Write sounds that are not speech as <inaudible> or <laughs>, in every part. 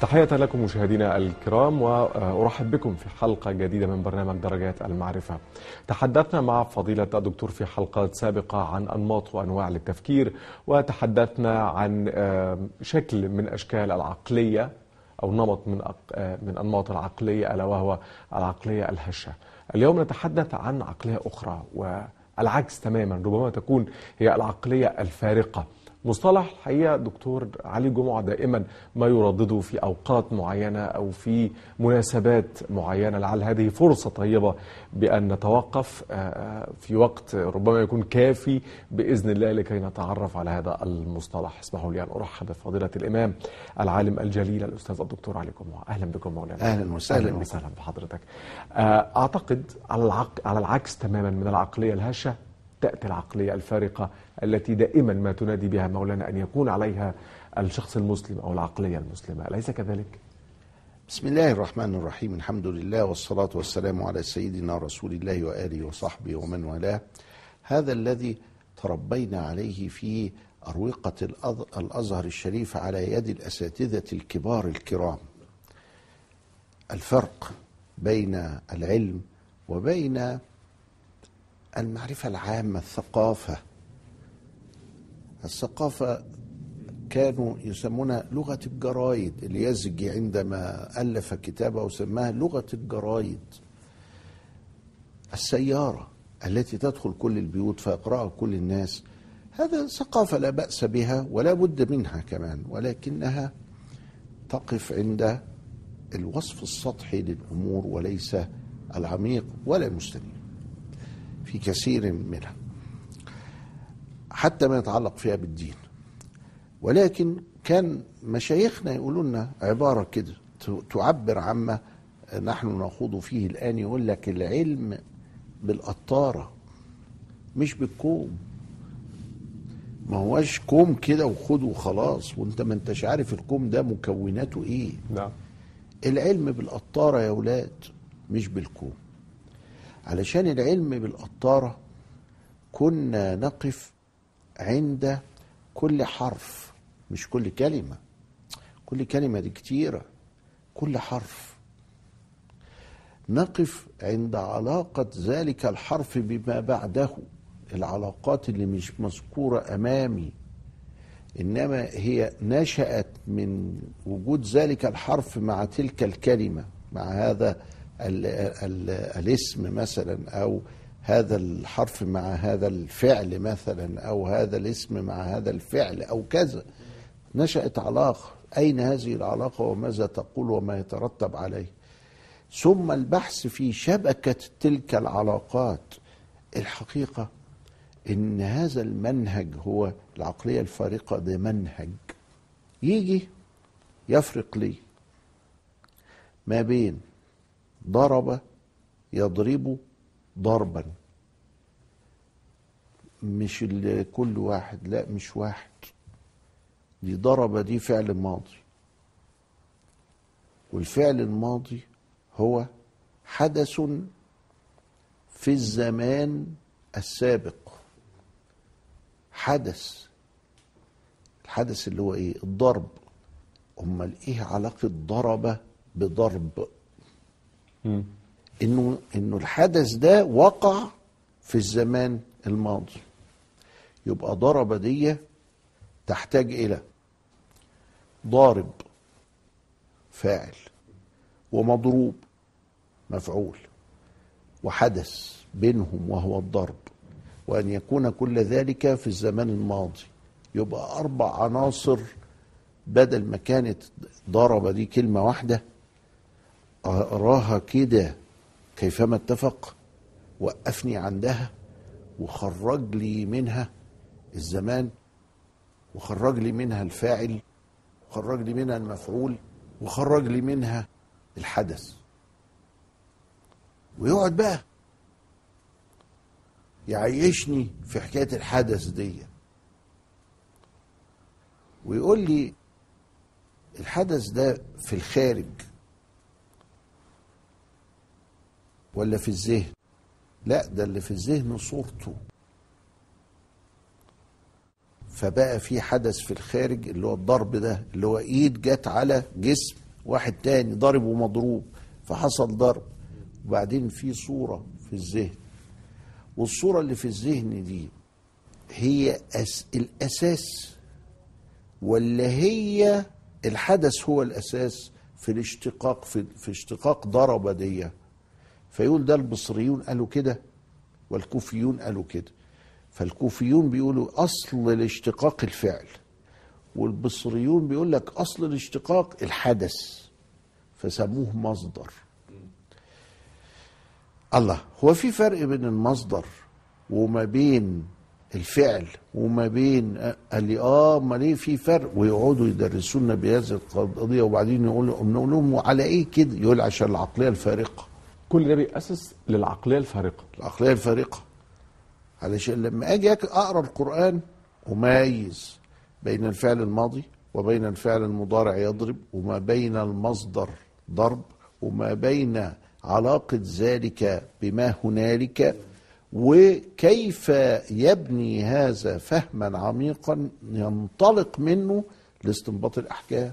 تحية لكم مشاهدينا الكرام وأرحب بكم في حلقة جديدة من برنامج درجات المعرفة. تحدثنا مع فضيلة الدكتور في حلقات سابقة عن أنماط وأنواع للتفكير وتحدثنا عن شكل من أشكال العقلية أو نمط من من أنماط العقلية ألا وهو العقلية الهشة. اليوم نتحدث عن عقلية أخرى والعكس تماما ربما تكون هي العقلية الفارقة. مصطلح الحقيقة دكتور علي جمعة دائما ما يردده في أوقات معينة أو في مناسبات معينة. لعل هذه فرصة طيبة بأن نتوقف في وقت ربما يكون كافي بإذن الله لكي نتعرف على هذا المصطلح. اسمحوا لي أن أرحب بفضيلة الإمام العالم الجليل الأستاذ الدكتور علي جمعة. أهلا بكم مولانا. أهلا وسهلا أهلا وسهلا بحضرتك. أعتقد على العك... على العكس تماما من العقلية الهشة تأتي العقلية الفارقة التي دائما ما تنادي بها مولانا أن يكون عليها الشخص المسلم أو العقلية المسلمة. أليس كذلك؟ بسم الله الرحمن الرحيم. الحمد لله والصلاة والسلام على سيدنا رسول الله وآله وصحبه ومن والاه. هذا الذي تربينا عليه في أروقة الأزهر الشريف على يد الأساتذة الكبار الكرام. الفرق بين العلم وبين المعرفة العامة الثقافة. الثقافة كانوا يسمونها لغة الجرايد. اليزجي عندما ألف كتابه وسماها لغة الجرايد. السيارة التي تدخل كل البيوت فيقرأها كل الناس. هذا ثقافة لا بأس بها ولا بد منها كمان ولكنها تقف عند الوصف السطحي للأمور وليس العميق ولا المستنير. في كثير منها حتى ما يتعلق فيها بالدين ولكن كان مشايخنا يقولوا لنا عبارة كده تعبر عما نحن نخوض فيه الآن يقول لك العلم بالقطارة مش بالكوم. ما هوش كوم كده وخده وخلاص وانت ما انتش عارف الكوم ده مكوناته إيه. نعم. العلم بالقطارة يا ولاد مش بالكوم. علشان العلم بالقطارة كنا نقف عند كل حرف مش كل كلمة. كل كلمة دي كتيرة. كل حرف. نقف عند علاقة ذلك الحرف بما بعده. العلاقات اللي مش مذكورة أمامي. إنما هي نشأت من وجود ذلك الحرف مع تلك الكلمة مع هذا ال ال الاسم مثلا أو هذا الحرف مع هذا الفعل مثلا أو هذا الاسم مع هذا الفعل أو كذا. نشأت علاقة. أين هذه العلاقة وماذا تقول وما يترتب عليه؟ ثم البحث في شبكة تلك العلاقات. الحقيقة إن هذا المنهج هو العقلية الفارقة ده منهج. يجي يفرق لي ما بين ضرب يضرب ضربا. مش كل واحد لا مش واحد. دي ضرب دي فعل ماضي. والفعل الماضي هو حدث في الزمان السابق. حدث. الحدث اللي هو إيه؟ الضرب. أمال إيه علاقة ضرب بضرب؟ إنه إنه الحدث ده وقع في الزمان الماضي. يبقى ضرب دي تحتاج إلى ضارب فاعل ومضروب مفعول وحدث بينهم وهو الضرب. وأن يكون كل ذلك في الزمان الماضي. يبقى أربع عناصر بدل ما كانت ضرب دي كلمة واحدة أراها كده كيفما اتفق وقفني عندها وخرج لي منها الزمان وخرج لي منها الفاعل وخرج لي منها المفعول وخرج لي منها الحدث. ويقعد بقى يعيشني في حكاية الحدث دي. ويقول لي الحدث ده في الخارج. ولا في الذهن؟ لا ده اللي في الذهن صورته. فبقى في حدث في الخارج اللي هو الضرب ده اللي هو إيد جت على جسم واحد تاني ضارب ومضروب فحصل ضرب. وبعدين في صورة في الذهن. والصورة اللي في الذهن دي هي أس الأساس. ولا هي الحدث هو الأساس في الاشتقاق في, في اشتقاق ضرب دي؟ فيقول ده البصريون قالوا كده والكوفيون قالوا كده. فالكوفيون بيقولوا أصل الاشتقاق الفعل والبصريون بيقول لك أصل الاشتقاق الحدث فسموه مصدر. الله هو في فرق بين المصدر وما بين الفعل وما بين قال لي آه ما ليه في فرق؟ ويقعدوا يدرسونا بهذه القضية وبعدين يقولوا نقول لهم على إيه كده؟ يقول عشان العقلية الفارقة. كل ده بيأسس للعقلية الفارقة. العقلية الفارقة. علشان لما آجي أقرأ القرآن أميز بين الفعل الماضي وبين الفعل المضارع يضرب وما بين المصدر ضرب وما بين علاقة ذلك بما هنالك وكيف يبني هذا فهما عميقا ينطلق منه لاستنباط الأحكام.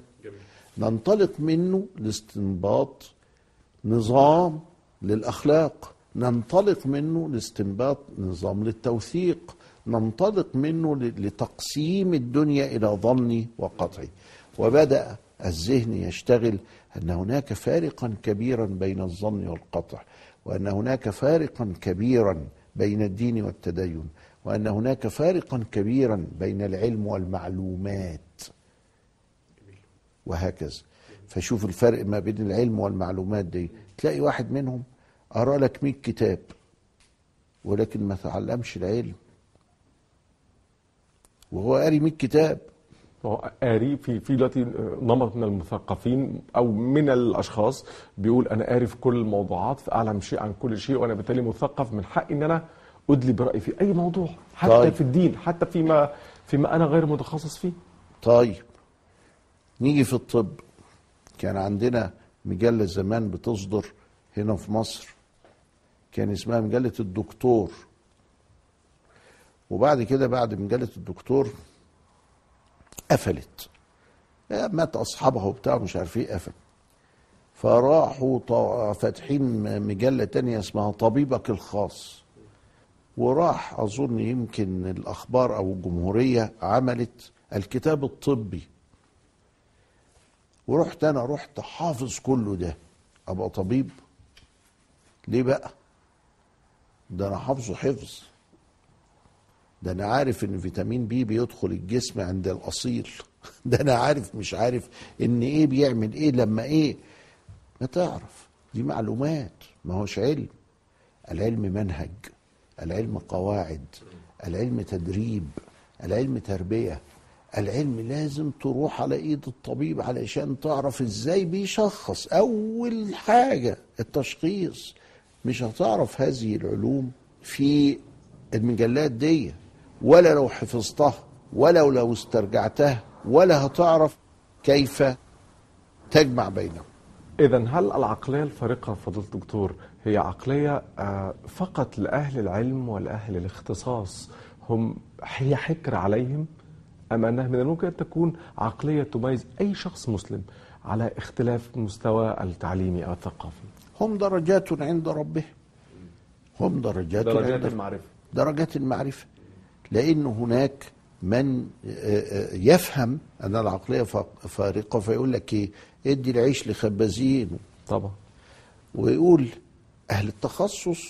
ننطلق منه لاستنباط نظام للأخلاق. ننطلق منه لاستنباط نظام للتوثيق. ننطلق منه لتقسيم الدنيا إلى ظني وقطعي وبدأ الذهن يشتغل أن هناك فارقا كبيرا بين الظن والقطع وأن هناك فارقا كبيرا بين الدين والتدين وأن هناك فارقا كبيرا بين العلم والمعلومات. وهكذا. فشوف الفرق ما بين العلم والمعلومات دي. تلاقي واحد منهم قرأ لك 100 كتاب ولكن ما تعلمش العلم. وهو قاري 100 كتاب. هو قاري في في دلوقتي نمط من المثقفين أو من الأشخاص بيقول أنا قاري في كل الموضوعات فاعلم شيء عن كل شيء وأنا بالتالي مثقف من حقي إن أنا أدلي برأيي في أي موضوع حتى طيب. في الدين حتى فيما فيما أنا غير متخصص فيه. طيب. نيجي في الطب. كان عندنا مجلة زمان بتصدر هنا في مصر. كان اسمها مجلة الدكتور. وبعد كده بعد مجلة الدكتور قفلت. مات أصحابها وبتاع مش عارف إيه قفل. فراحوا فاتحين مجلة تانية اسمها طبيبك الخاص. وراح أظن يمكن الأخبار أو الجمهورية عملت الكتاب الطبي. ورحت أنا رحت حافظ كله ده. أبقى طبيب. ليه بقى؟ ده أنا حافظه حفظ. ده أنا عارف إن فيتامين بي بيدخل الجسم عند الأصيل. <laughs> ده أنا عارف مش عارف إن إيه بيعمل إيه لما إيه. ما تعرف. دي معلومات. ما هوش علم. العلم منهج. العلم قواعد. العلم تدريب. العلم تربية. العلم لازم تروح على إيد الطبيب علشان تعرف إزاي بيشخص. أول حاجة التشخيص مش هتعرف هذه العلوم في المجلات دي ولا لو حفظتها ولا لو استرجعتها ولا هتعرف كيف تجمع بينهم. اذا هل العقلية الفارقة فضيلة الدكتور هي عقلية آه، فقط لأهل العلم ولاهل الاختصاص هم هي حكر عليهم؟ أم أنها من الممكن أن تكون عقلية تميز أي شخص مسلم على اختلاف مستوى التعليمي أو الثقافي هم درجات عند ربهم. هم درجات, درجات عند المعرفة. درجات المعرفة. لأن هناك من آه، آه، يفهم أن العقلية فا- فارقة فيقول لك إيه؟ ادي العيش لخبازين. طبعا. ويقول أهل التخصص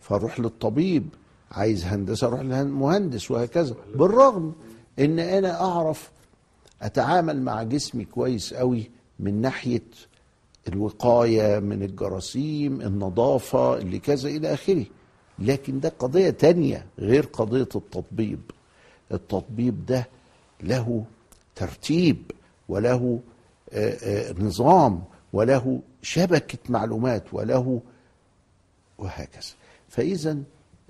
فاروح للطبيب عايز هندسة أروح للمهندس وهكذا. بالرغم إن أنا أعرف أتعامل مع جسمي كويس قوي من ناحية الوقاية من الجراثيم النظافة اللي كذا إلى آخره. لكن ده قضية تانية غير قضية التطبيب. التطبيب ده له ترتيب وله آه، آه، نظام وله شبكة معلومات وله وهكذا. فإذا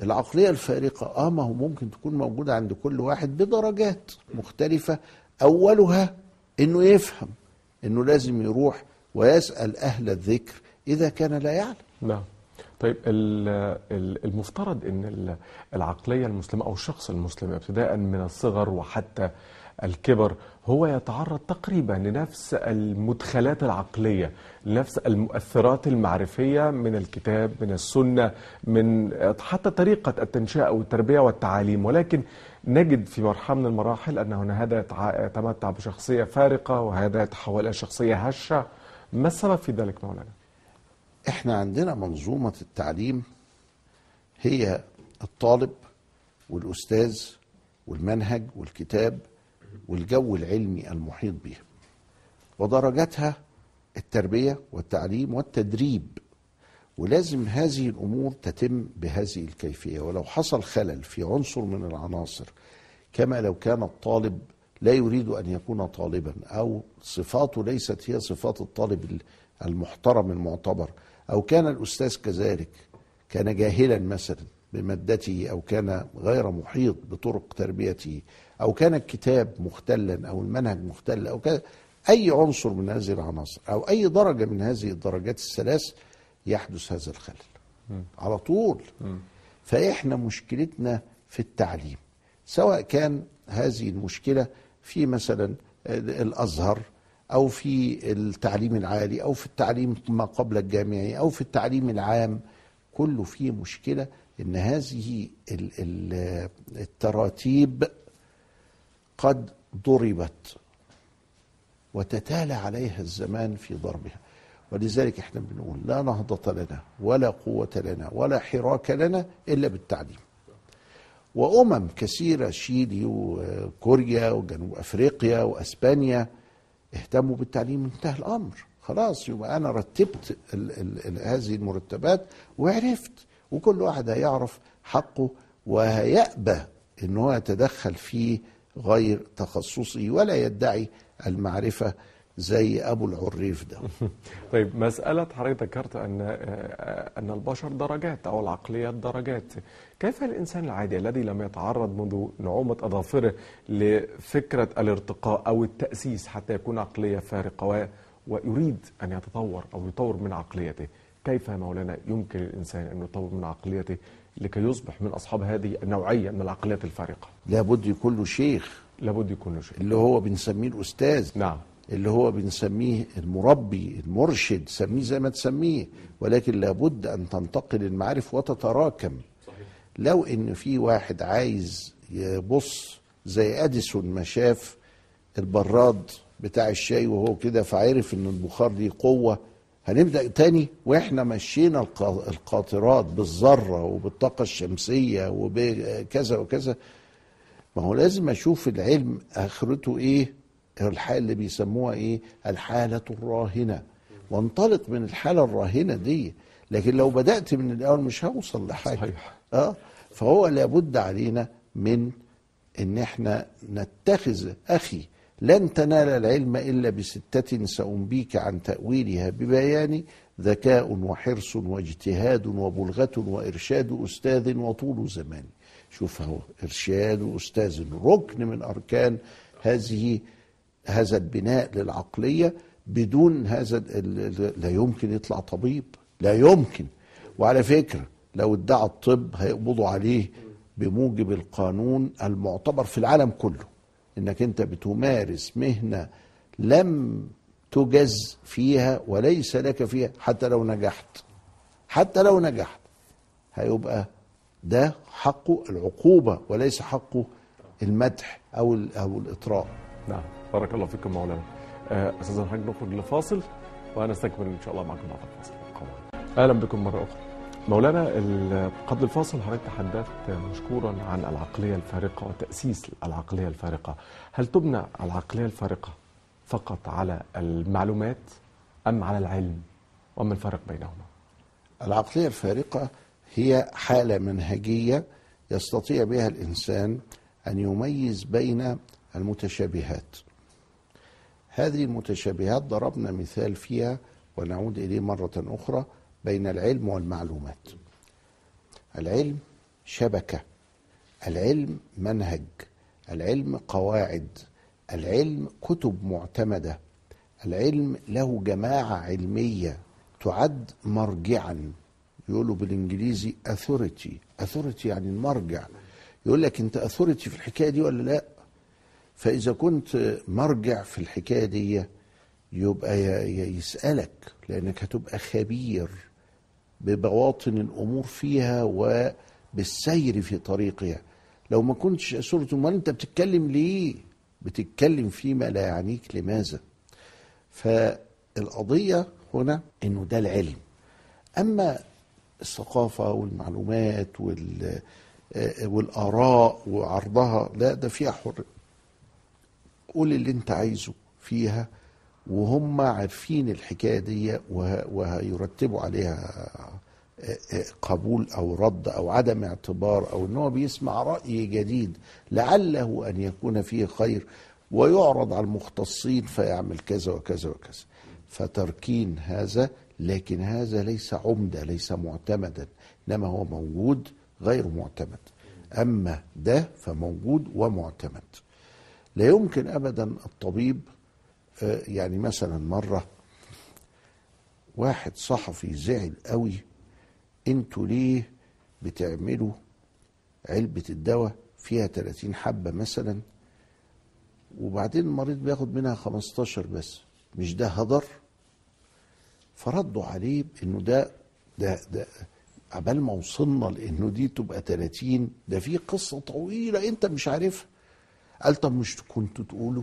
العقلية الفارقة. آه ما هو ممكن تكون موجودة عند كل واحد بدرجات مختلفة. أولها إنه يفهم إنه لازم يروح ويسأل أهل الذكر إذا كان لا يعلم. نعم. طيب ال- ال- المفترض إن ال- العقلية المسلمة أو الشخص المسلم ابتداء من الصغر وحتى الكبر هو يتعرض تقريبا لنفس المدخلات العقلية لنفس المؤثرات المعرفية من الكتاب من السنة من حتى طريقة التنشئة أو التربية والتعاليم ولكن نجد في مرحلة من المراحل أن هذا يتمتع بشخصية فارقة وهذا يتحول إلى شخصية هشة ما السبب في ذلك مولانا؟ إحنا عندنا منظومة التعليم هي الطالب والأستاذ والمنهج والكتاب والجو العلمي المحيط به ودرجاتها التربية والتعليم والتدريب. ولازم هذه الأمور تتم بهذه الكيفية. ولو حصل خلل في عنصر من العناصر كما لو كان الطالب لا يريد أن يكون طالبا أو صفاته ليست هي صفات الطالب المحترم المعتبر أو كان الأستاذ كذلك كان جاهلا مثلا بمادته أو كان غير محيط بطرق تربيته أو كان الكتاب مختلا أو المنهج مختل أو كان أي عنصر من هذه العناصر أو أي درجة من هذه الدرجات الثلاث يحدث هذا الخلل. على طول. فإحنا مشكلتنا في التعليم سواء كان هذه المشكلة في مثلا الأزهر أو في التعليم العالي أو في التعليم ما قبل الجامعي أو في التعليم العام كله فيه مشكلة إن هذه ال- ال- التراتيب قد ضربت وتتالى عليها الزمان في ضربها. ولذلك إحنا بنقول لا نهضة لنا ولا قوة لنا ولا حراك لنا إلا بالتعليم. وأمم كثيرة شيلي وكوريا وجنوب أفريقيا وأسبانيا اهتموا بالتعليم انتهى الأمر. خلاص يبقى أنا رتبت ال ال ال هذه المرتبات وعرفت وكل واحد هيعرف حقه وهيأبى إن هو يتدخل في غير تخصصه ولا يدعي المعرفة زي أبو العريف ده. <laughs> طيب مسألة حضرتك ذكرت أن آه، أن البشر درجات أو العقليات درجات. كيف الإنسان العادي الذي لم يتعرض منذ نعومة أظافره لفكرة الارتقاء أو التأسيس حتى يكون عقلية فارقة ويريد أن يتطور أو يطور من عقليته؟ كيف مولانا يمكن للإنسان أن يطور من عقليته لكي يصبح من أصحاب هذه النوعية من العقليات الفارقة. لابد يكون له شيخ. لابد يكون له شيء اللي هو بنسميه الأستاذ. نعم. اللي هو بنسميه المربي المرشد سميه زي ما تسميه. ولكن لابد أن تنتقل المعارف وتتراكم. لو إن في واحد عايز يبص زي أديسون ما شاف البراد بتاع الشاي وهو كده فعرف إن البخار ليه قوة هنبدأ تاني وإحنا مشينا القا- القاطرات بالذرة وبالطاقة الشمسية وبكذا وكذا. ما هو لازم أشوف العلم آخرته إيه؟ الحاله اللي بيسموها إيه؟ الحالة الراهنة. وانطلق من الحالة الراهنة دي. لكن لو بدأت من الأول مش هوصل لحاجة. صحيح. آه؟ فهو لابد علينا من إن إحنا نتخذ أخي لن تنال العلم إلا بستة سأنبيك عن تأويلها ببيان ذكاء وحرص واجتهاد وبلغة وإرشاد أستاذ وطول زمان. شوف أهو إرشاد أستاذ ركن من أركان هذه هذا البناء للعقلية بدون هذا لا يمكن يطلع طبيب لا يمكن. وعلى فكرة لو ادعى الطب هيقبضوا عليه بموجب القانون المعتبر في العالم كله. إنك أنت بتمارس مهنة لم تجز فيها وليس لك فيها حتى لو نجحت. حتى لو نجحت. هيبقى ده حقه العقوبة وليس حقه المدح أو أو الإطراء. نعم. بارك الله فيكم مولانا. آه، أستاذ حاج نخرج لفاصل ونستكمل إن شاء الله معكم بعد الفاصل. أهلا بكم مرة أخرى. مولانا قبل الفاصل حضرتك تحدثت مشكورا عن العقلية الفارقة وتأسيس العقلية الفارقة. هل تبنى العقلية الفارقة فقط على المعلومات أم على العلم؟ وما الفرق بينهما؟ العقلية الفارقة هي حالة منهجية يستطيع بها الإنسان أن يميز بين المتشابهات. هذه المتشابهات ضربنا مثال فيها ونعود إليه مرة أخرى. بين العلم والمعلومات. العلم شبكة العلم منهج العلم قواعد العلم كتب معتمدة العلم له جماعة علمية تعد مرجعا. يقولوا بالإنجليزي authority. Authority يعني المرجع. يقول لك أنت authority في الحكاية دي ولا لأ؟ فإذا كنت مرجع في الحكاية دي يبقى ي- ي- يسألك لأنك هتبقى خبير. ببواطن الأمور فيها وبالسير في طريقها. لو ما كنتش سورة أمال أنت بتتكلم ليه؟ بتتكلم فيما لا يعنيك لماذا؟ فالقضية هنا إنه ده العلم. أما الثقافة والمعلومات وال والآراء وعرضها لا ده فيها حر. قول اللي أنت عايزه فيها. وهم عارفين الحكاية دي وه- وهيرتبوا عليها آه، آه، قبول أو رد أو عدم اعتبار أو إن هو بيسمع رأي جديد لعله أن يكون فيه خير ويعرض على المختصين فيعمل كذا وكذا وكذا. فتركين هذا لكن هذا ليس عمدة ليس معتمدا إنما هو موجود غير معتمد. أما ده فموجود ومعتمد. لا يمكن ابدا الطبيب يعني مثلا مرة واحد صحفي زعل قوي أنتوا ليه بتعملوا علبة الدواء فيها 30 حبة مثلا؟ وبعدين المريض بياخد منها 15 بس مش ده هدر؟ فردوا عليه بإنه ده ده ده عبال ما وصلنا لإنه دي تبقى 30 ده في قصة طويلة انت مش عارفها. قال طب مش كنتوا تقولوا؟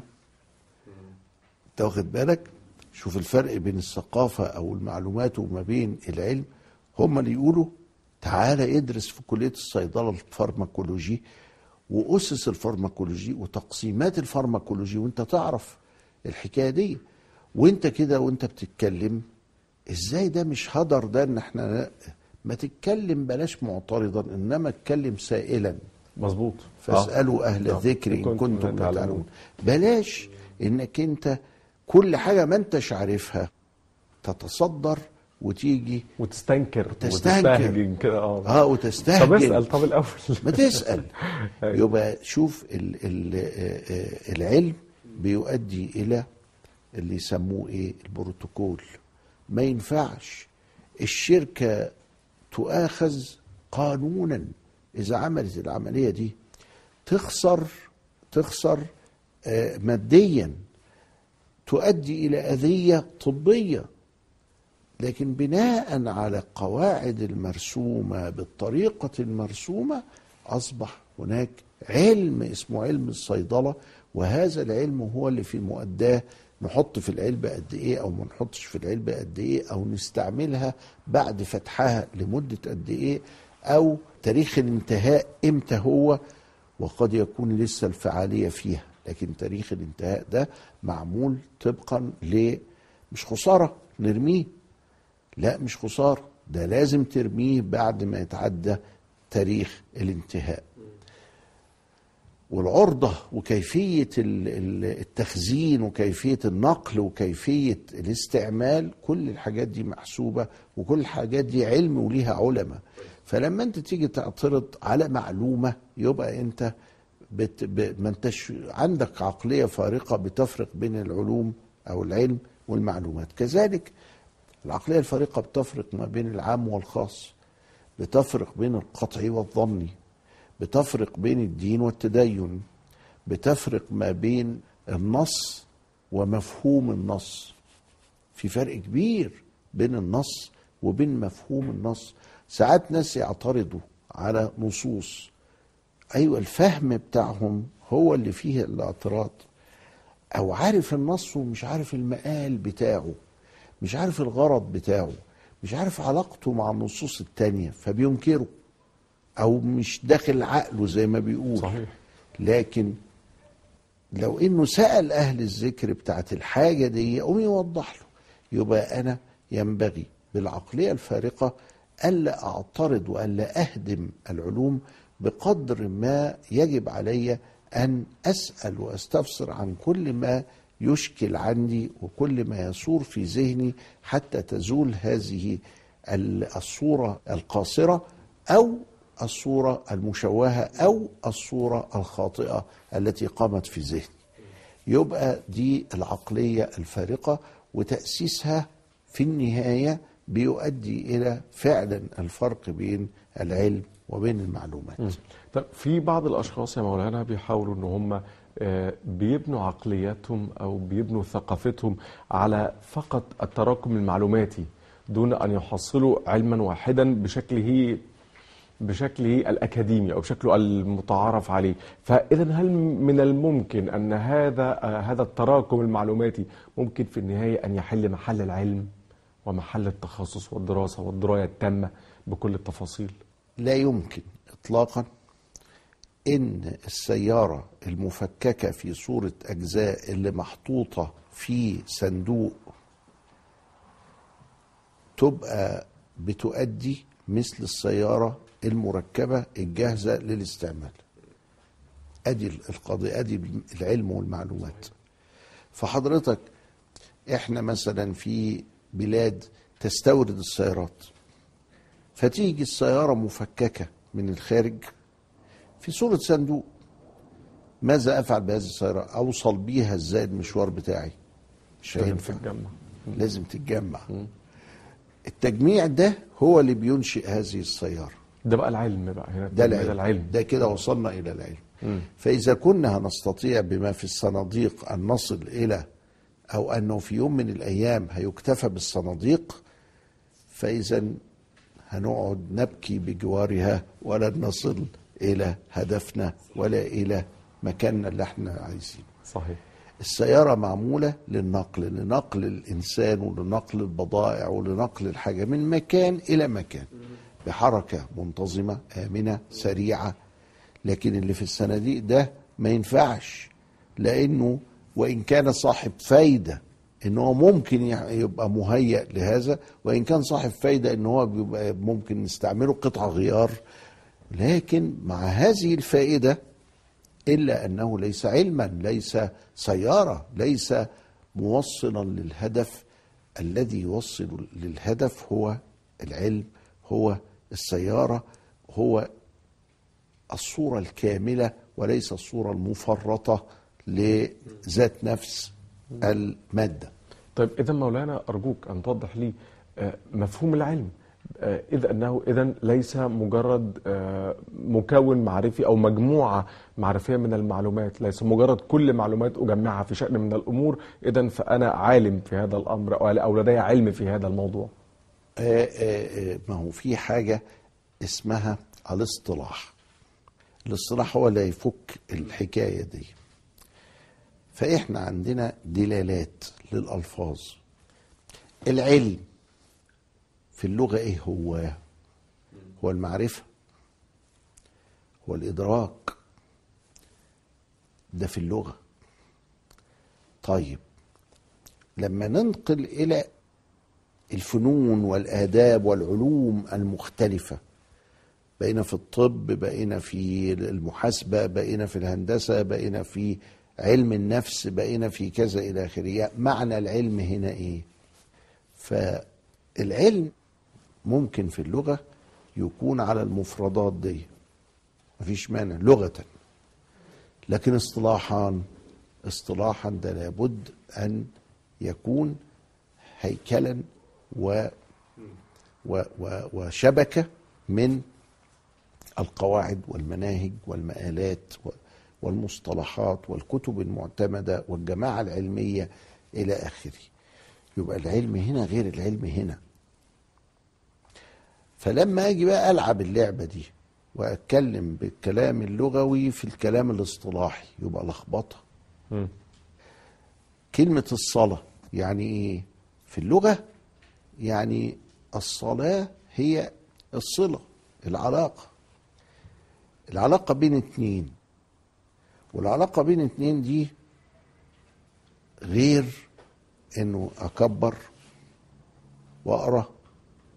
انت واخد بالك شوف الفرق بين الثقافة أو المعلومات وما بين العلم هم اللي يقولوا تعالى ادرس في كلية الصيدلة ال pharmacology وأسس ال pharmacology وتقسيمات الفارماكولوجي وأنت تعرف الحكاية دي وأنت كده وأنت بتتكلم إزاي ده مش هدر ده إن إحنا ما تتكلم بلاش معترضا إنما اتكلم سائلا مظبوط فاسألوا آه. أهل نعم. الذكر إن إن كنتم. تعلمون بلاش إنك أنت كل حاجة ما انتش عارفها. تتصدر وتيجي وتستنكر. وتستهجن. كده آه. آه طب وتستهجن. اسأل طب الأول. <laughs> ما تسأل. <laughs> أيوة. يبقى شوف ال ال آه، آه، العلم بيؤدي إلى اللي يسموه إيه؟ البروتوكول. ما ينفعش الشركة تؤاخذ قانونا. إذا عملت العملية دي تخسر تخسر آه، ماديا. تؤدي إلى أذية طبية. لكن بناء على القواعد المرسومة بالطريقة المرسومة أصبح هناك علم اسمه علم الصيدلة وهذا العلم هو اللي في مؤداه نحط في العلبة قد إيه أو ما نحطش في العلبة قد إيه أو نستعملها بعد فتحها لمدة قد إيه أو تاريخ الانتهاء إمتى هو وقد يكون لسه الفعالية فيها. لكن تاريخ الانتهاء ده معمول طبقا ل مش خسارة نرميه. لا مش خسارة. ده لازم ترميه بعد ما يتعدى تاريخ الانتهاء. والعرضة وكيفية ال- ال- التخزين وكيفية النقل وكيفية الاستعمال كل الحاجات دي محسوبة وكل الحاجات دي علم وليها علماء. فلما انت تيجي تعترض على معلومة يبقى انت بت ب ما انتش عندك عقلية فارقة بتفرق بين العلوم أو العلم والمعلومات. كذلك العقلية الفارقة بتفرق ما بين العام والخاص بتفرق بين القطعي والظني بتفرق بين الدين والتدين بتفرق ما بين النص ومفهوم النص. في فرق كبير بين النص وبين مفهوم النص. ساعات ناس يعترضوا على نصوص أيوه الفهم بتاعهم هو اللي فيه الاعتراض. أو عارف النص ومش عارف المقال بتاعه مش عارف الغرض بتاعه مش عارف علاقته مع النصوص التانية فبينكره أو مش داخل عقله زي ما بيقول. صحيح. لكن لو إنه سأل أهل الذكر بتاعت الحاجة دي يقوم يوضح له. يبقى أنا ينبغي بالعقلية الفارقة ألا أعترض وألا أهدم العلوم بقدر ما يجب علي أن أسأل وأستفسر عن كل ما يشكل عندي وكل ما يثور في ذهني حتى تزول هذه ال- الصورة القاصرة أو الصورة المشوهة أو الصورة الخاطئة التي قامت في ذهني. يبقى دي العقلية الفارقة وتأسيسها في النهاية بيؤدي إلى فعلا الفرق بين العلم وبين المعلومات. طب في بعض الأشخاص يا مولانا بيحاولوا إن هم آه، بيبنوا عقلياتهم أو بيبنوا ثقافتهم على فقط التراكم المعلوماتي دون أن يحصلوا علما واحدا بشكله بشكله الأكاديمي أو بشكله المتعارف عليه. فإذا هل من الممكن أن هذا آه، هذا التراكم المعلوماتي ممكن في النهاية أن يحل محل العلم ومحل التخصص والدراسة والدراية التامة بكل التفاصيل؟ لا يمكن اطلاقا إن السيارة المفككة في صورة أجزاء اللي محطوطة في صندوق تبقى بتؤدي مثل السيارة المركبة الجاهزة للاستعمال. أدي القضية أدي العلم والمعلومات. فحضرتك إحنا مثلا في بلاد تستورد السيارات. فتيجي السيارة مفككة من الخارج في صورة صندوق. ماذا أفعل بهذه السيارة؟ أوصل بيها إزاي المشوار بتاعي. مش لازم هينفع. تتجمع. لازم تتجمع. التجميع ده هو اللي بينشئ هذه السيارة. ده بقى العلم بقى. هنا ده ده العلم. العلم. ده كده وصلنا إلى العلم. فإذا كنا هنستطيع بما في الصناديق أن نصل إلى أو أنه في يوم من الأيام هيكتفى بالصناديق فإذا هنقعد نبكي بجوارها ولن نصل إلى هدفنا ولا إلى مكاننا اللي إحنا عايزينه. صحيح. السيارة معمولة للنقل لنقل الإنسان ولنقل البضائع ولنقل الحاجة من مكان إلى مكان. بحركة منتظمة آمنة سريعة. لكن اللي في الصناديق ده ما ينفعش لأنه وإن كان صاحب فايدة إن هو ممكن يبقى مهيأ لهذا وإن كان صاحب فايدة إن هو بيبقى ممكن نستعمله قطع غيار. لكن مع هذه الفائدة إلا أنه ليس علما ليس سيارة ليس موصلا للهدف الذي يوصل للهدف هو العلم هو السيارة هو الصورة الكاملة وليس الصورة المفرطة لذات نفس. المادة. طيب اذا مولانا أرجوك أن توضح لي آه، مفهوم العلم. آه، إذ أنه اذا ليس مجرد آه، مكون معرفي أو مجموعة معرفية من المعلومات ليس مجرد كل معلومات أجمعها في شأن من الأمور. اذا فأنا عالم في هذا الأمر أو- أو لدي علم في هذا الموضوع. ما هو في حاجة اسمها الاصطلاح. الاصطلاح هو اللي يفك الحكاية دي. فإحنا عندنا دلالات للألفاظ. العلم في اللغة إيه هو؟ هو المعرفة. هو الإدراك. ده في اللغة. طيب لما ننقل إلى الفنون والآداب والعلوم المختلفة بقينا في الطب بقينا في المحاسبة بقينا في الهندسة بقينا في علم النفس بقينا في كذا إلى آخره. معنى العلم هنا إيه؟ فالعلم ممكن في اللغة يكون على المفردات دي. مفيش مانع لغة. لكن اصطلاحا اصطلاحا ده لابد أن يكون هيكلا و و و وشبكة من القواعد والمناهج والمآلات و- والمصطلحات والكتب المعتمدة والجماعة العلمية إلى آخره. يبقى العلم هنا غير العلم هنا. فلما أجي بقى ألعب اللعبة دي وأتكلم بالكلام اللغوي في الكلام الاصطلاحي يبقى لخبطة. كلمة الصلاة يعني إيه؟ في اللغة يعني الصلاة هي الصلة العلاقة. العلاقة بين اتنين. والعلاقة بين اتنين دي غير إنه أكبر وأقرأ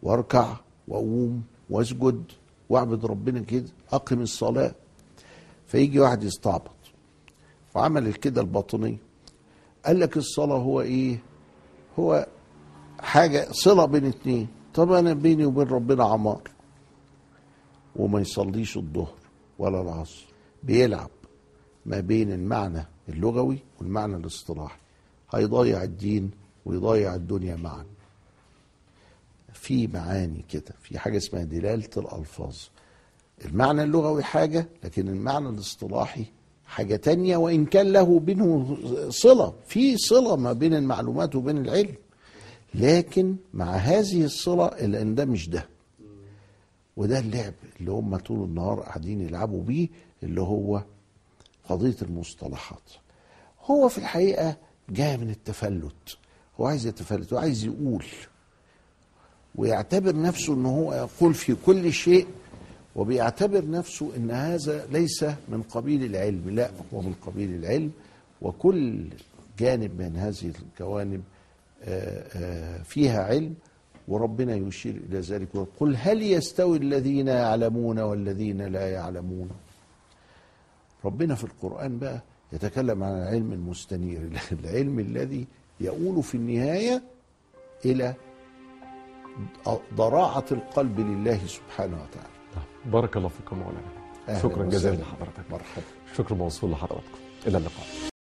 وأركع وأقوم وأسجد وأعبد ربنا كده أقم الصلاة. فيجي واحد يستعبط. وعمل الكده الباطنية. قال لك الصلاة هو إيه؟ هو حاجة صلة بين اتنين. طب أنا بيني وبين ربنا عمار. وما يصليش الظهر ولا العصر. بيلعب. ما بين المعنى اللغوي والمعنى الاصطلاحي. هيضيع الدين ويضيع الدنيا معا. في معاني كده في حاجة اسمها دلالة الألفاظ. المعنى اللغوي حاجة لكن المعنى الاصطلاحي حاجة تانية وإن كان له بينه صلة في صلة ما بين المعلومات وبين العلم. لكن مع هذه الصلة إلا إن ده مش ده. وده اللعب اللي هم طول النهار قاعدين يلعبوا بيه اللي هو قضية المصطلحات. هو في الحقيقة جاي من التفلت. هو عايز يتفلت وعايز يقول ويعتبر نفسه إن هو يقول في كل شيء وبيعتبر نفسه إن هذا ليس من قبيل العلم. لا هو من قبيل العلم وكل جانب من هذه الجوانب آه، آه، فيها علم وربنا يشير إلى ذلك. ويقول هل يستوي الذين يعلمون والذين لا يعلمون؟ ربنا في القرآن بقى يتكلم عن العلم المستنير <laughs> العلم الذي يؤول في النهاية إلى ضراعة القلب لله سبحانه وتعالى. بارك الله فيكم مولانا. شكرا. جزيلا لحضرتك. مرحبا. شكر موصول لحضراتكم. إلى اللقاء.